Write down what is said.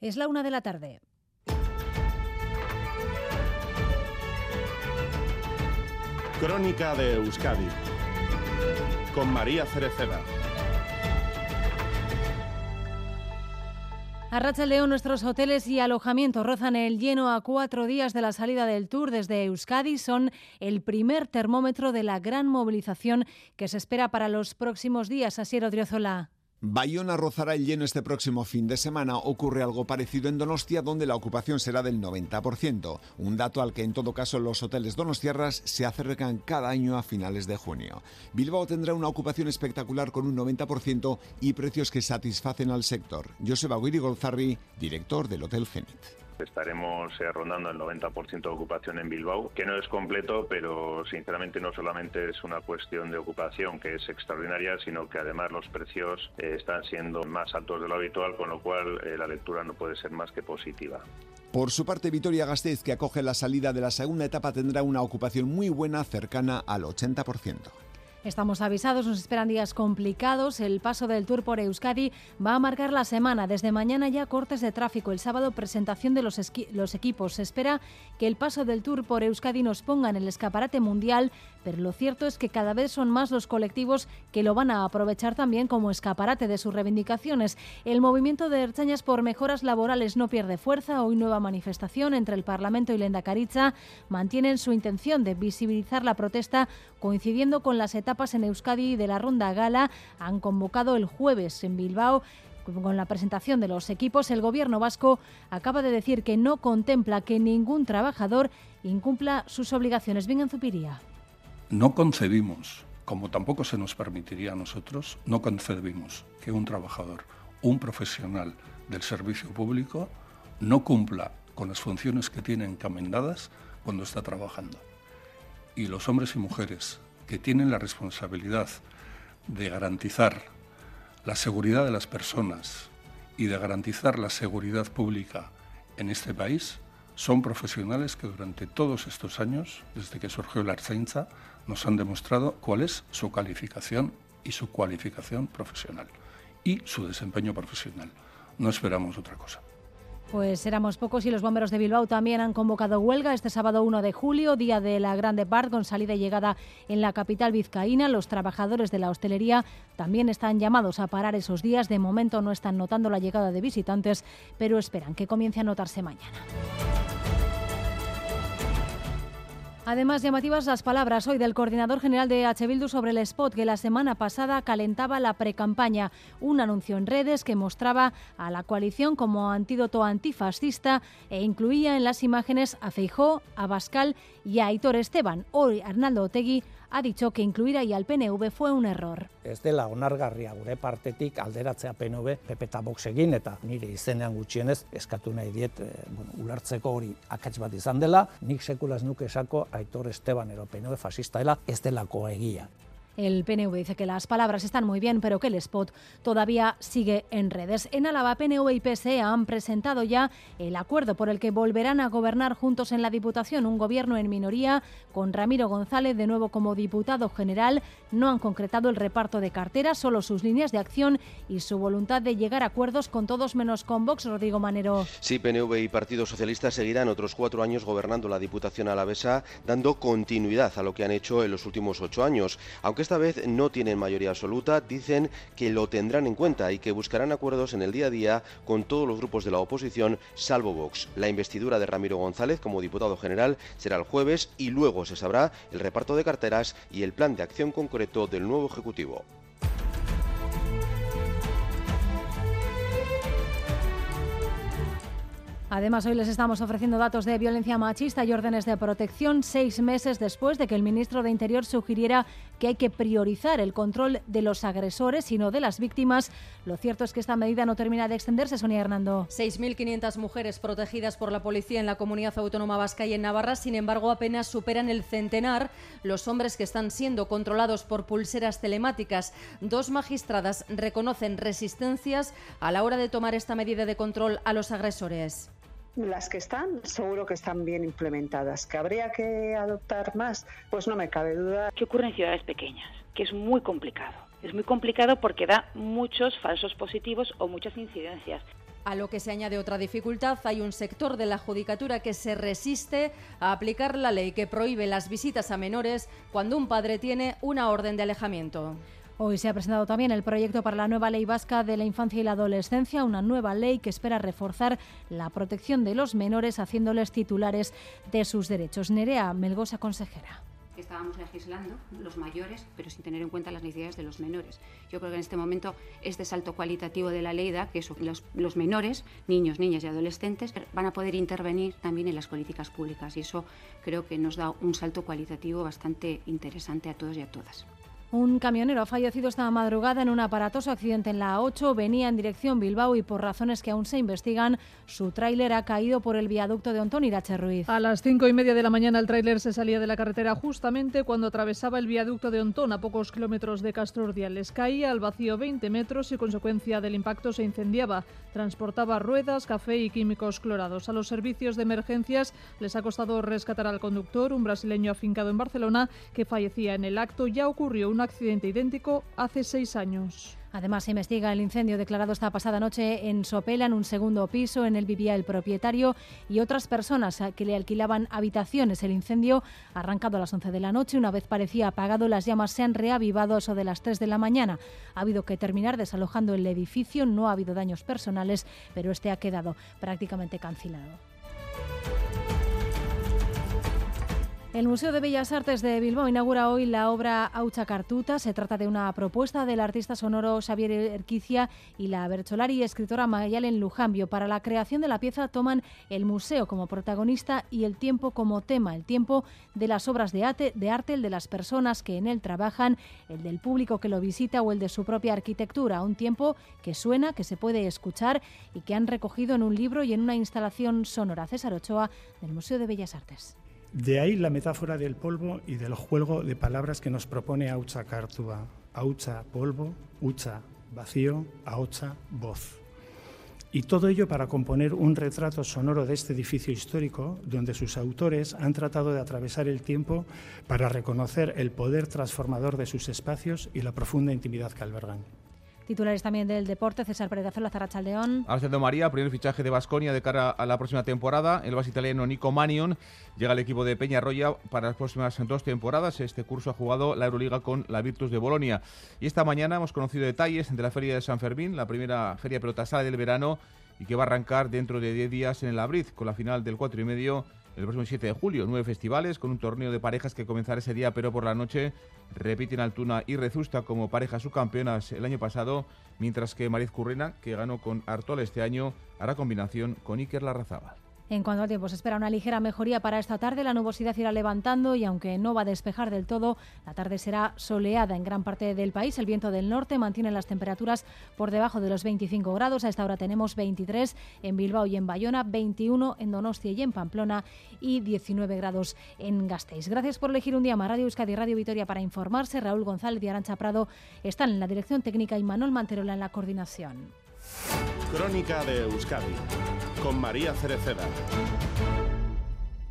Es la una de la tarde. Crónica de Euskadi con María Cereceda. A Racha León, nuestros hoteles y alojamientos rozan el lleno a cuatro días de la salida del Tour desde Euskadi. Son el primer termómetro de la gran movilización que se espera para los próximos días. Así, Odriozola. Bayona rozará el lleno este próximo fin de semana. Ocurre algo parecido en Donostia, donde la ocupación será del 90%, un dato al que en todo caso los hoteles donostiarras se acercan cada año a finales de junio. Bilbao tendrá una ocupación espectacular con un 90% y precios que satisfacen al sector. Joseba Guiri Golzarri, director del Hotel Zenit. Estaremos eh, rondando el 90% de ocupación en Bilbao, que no es completo, pero sinceramente no solamente es una cuestión de ocupación que es extraordinaria, sino que además los precios eh, están siendo más altos de lo habitual, con lo cual eh, la lectura no puede ser más que positiva. Por su parte, Vitoria Gasteiz, que acoge la salida de la segunda etapa, tendrá una ocupación muy buena, cercana al 80%. Estamos avisados, nos esperan días complicados. El paso del Tour por Euskadi va a marcar la semana. Desde mañana ya cortes de tráfico. El sábado presentación de los, los equipos. Se espera que el paso del Tour por Euskadi nos ponga en el escaparate mundial, pero lo cierto es que cada vez son más los colectivos que lo van a aprovechar también como escaparate de sus reivindicaciones. El movimiento de Erchañas por mejoras laborales no pierde fuerza. Hoy nueva manifestación entre el Parlamento y Lenda Caritza mantienen su intención de visibilizar la protesta coincidiendo con las etapas etapas en Euskadi de la ronda gala han convocado el jueves en Bilbao con la presentación de los equipos, el gobierno vasco acaba de decir que no contempla que ningún trabajador incumpla sus obligaciones. En Zupiría. No concebimos, como tampoco se nos permitiría a nosotros, no concebimos que un trabajador, un profesional del servicio público, no cumpla con las funciones que tiene encomendadas cuando está trabajando. Y los hombres y mujeres que tienen la responsabilidad de garantizar la seguridad de las personas y de garantizar la seguridad pública en este país son profesionales que durante todos estos años, desde que surgió la Arzainza, nos han demostrado cuál es su calificación y su cualificación profesional y su desempeño profesional. No esperamos otra cosa. Pues éramos pocos y los bomberos de Bilbao también han convocado huelga este sábado 1 de julio, día de la Grande Part, con salida y llegada en la capital vizcaína. Los trabajadores de la hostelería también están llamados a parar esos días. De momento no están notando la llegada de visitantes, pero esperan que comience a notarse mañana. Además, llamativas las palabras hoy del coordinador general de H. Bildu sobre el spot que la semana pasada calentaba la precampaña. Un anuncio en redes que mostraba a la coalición como antídoto antifascista e incluía en las imágenes a Feijó, a Bascal y a Aitor Esteban. Hoy Arnaldo Otegui ha dicho que incluir ahí al PNV fue un error. Ez dela onargarria gure partetik alderatzea PNV PP eta Vox egin eta nire izenean gutxienez eskatu nahi diet e, bueno, ulertzeko hori akats bat izan dela, nik sekulaz nuke esako Aitor Esteban ero PNV fascista dela ez delako egia. El PNV dice que las palabras están muy bien, pero que el spot todavía sigue en redes. En Álava, PNV y PSE han presentado ya el acuerdo por el que volverán a gobernar juntos en la Diputación, un gobierno en minoría, con Ramiro González de nuevo como diputado general. No han concretado el reparto de carteras, solo sus líneas de acción y su voluntad de llegar a acuerdos con todos menos con Vox, Rodrigo Manero. Sí, PNV y Partido Socialista seguirán otros cuatro años gobernando la Diputación alavesa, dando continuidad a lo que han hecho en los últimos ocho años. Aunque esta vez no tienen mayoría absoluta, dicen que lo tendrán en cuenta y que buscarán acuerdos en el día a día con todos los grupos de la oposición, salvo Vox. La investidura de Ramiro González como diputado general será el jueves y luego se sabrá el reparto de carteras y el plan de acción concreto del nuevo Ejecutivo. Además, hoy les estamos ofreciendo datos de violencia machista y órdenes de protección seis meses después de que el ministro de Interior sugiriera que hay que priorizar el control de los agresores y no de las víctimas. Lo cierto es que esta medida no termina de extenderse, Sonia Hernando. 6.500 mujeres protegidas por la policía en la comunidad autónoma vasca y en Navarra, sin embargo, apenas superan el centenar los hombres que están siendo controlados por pulseras telemáticas. Dos magistradas reconocen resistencias a la hora de tomar esta medida de control a los agresores. Las que están, seguro que están bien implementadas. ¿Que habría que adoptar más? Pues no me cabe duda. ¿Qué ocurre en ciudades pequeñas? Que es muy complicado. Es muy complicado porque da muchos falsos positivos o muchas incidencias. A lo que se añade otra dificultad, hay un sector de la judicatura que se resiste a aplicar la ley que prohíbe las visitas a menores cuando un padre tiene una orden de alejamiento. Hoy se ha presentado también el proyecto para la nueva ley vasca de la infancia y la adolescencia, una nueva ley que espera reforzar la protección de los menores haciéndoles titulares de sus derechos. Nerea Melgosa, consejera estábamos legislando los mayores, pero sin tener en cuenta las necesidades de los menores. Yo creo que en este momento este salto cualitativo de la ley da que los, los, menores, niños, niñas y adolescentes, van a poder intervenir también en las políticas públicas y eso creo que nos da un salto cualitativo bastante interesante a todos y a todas. Un camionero ha fallecido esta madrugada en un aparatoso accidente en la A8. Venía en dirección Bilbao y por razones que aún se investigan, su tráiler ha caído por el viaducto de Ontón Irache Ruiz. A las cinco y media de la mañana el tráiler se salía de la carretera justamente cuando atravesaba el viaducto de Ontón a pocos kilómetros de Castro Urdiales. Caía al vacío 20 metros y consecuencia del impacto se incendiaba. Transportaba ruedas, café y químicos clorados. A los servicios de emergencias les ha costado rescatar al conductor, un brasileño afincado en Barcelona, que fallecía en el acto. Ya ocurrió un accidente idéntico hace seis años. Además, se investiga el incendio declarado esta pasada noche en Sopela, en un segundo piso. En el vivía el propietario y otras personas que le alquilaban habitaciones. El incendio ha arrancado a las 11 de la noche. Una vez parecía apagado, las llamas se han reavivado a eso de las 3 de la mañana. Ha habido que terminar desalojando el edificio. No ha habido daños personales, pero este ha quedado prácticamente cancelado. El Museo de Bellas Artes de Bilbao inaugura hoy la obra Aucha Cartuta. Se trata de una propuesta del artista sonoro Xavier Erquicia y la bercholari y escritora Mayalen Lujambio. Para la creación de la pieza toman el museo como protagonista y el tiempo como tema, el tiempo de las obras de arte, de arte, el de las personas que en él trabajan, el del público que lo visita o el de su propia arquitectura. Un tiempo que suena, que se puede escuchar y que han recogido en un libro y en una instalación sonora. César Ochoa del Museo de Bellas Artes. De ahí la metáfora del polvo y del juego de palabras que nos propone Aucha Cartúa. Aucha, polvo, Ucha, vacío, Aucha, voz. Y todo ello para componer un retrato sonoro de este edificio histórico, donde sus autores han tratado de atravesar el tiempo para reconocer el poder transformador de sus espacios y la profunda intimidad que albergan. Titulares también del deporte, César Pérez de Azul, Zarrachaldeón. Alcedo María, primer fichaje de Basconia de cara a la próxima temporada. El base italiano Nico Manion llega al equipo de Peña Roya para las próximas dos temporadas. Este curso ha jugado la Euroliga con la Virtus de Bolonia. Y esta mañana hemos conocido detalles de la Feria de San Fermín, la primera feria pelotasal del verano y que va a arrancar dentro de 10 días en el Abriz con la final del 4 y medio el próximo 7 de julio. Nueve festivales con un torneo de parejas que comenzará ese día, pero por la noche repiten Altuna y Rezusta como parejas subcampeonas el año pasado, mientras que Mariz Currena, que ganó con Artol este año, hará combinación con Iker Larrazábal. En cuanto al tiempo, se espera una ligera mejoría para esta tarde. La nubosidad irá levantando y aunque no va a despejar del todo, la tarde será soleada en gran parte del país. El viento del norte mantiene las temperaturas por debajo de los 25 grados. A esta hora tenemos 23 en Bilbao y en Bayona, 21 en Donostia y en Pamplona y 19 grados en Gasteiz. Gracias por elegir un día más Radio Euskadi y Radio Vitoria para informarse. Raúl González y Arancha Prado están en la dirección técnica y Manuel Manterola en la coordinación. Crónica de Euskadi con María Cereceda.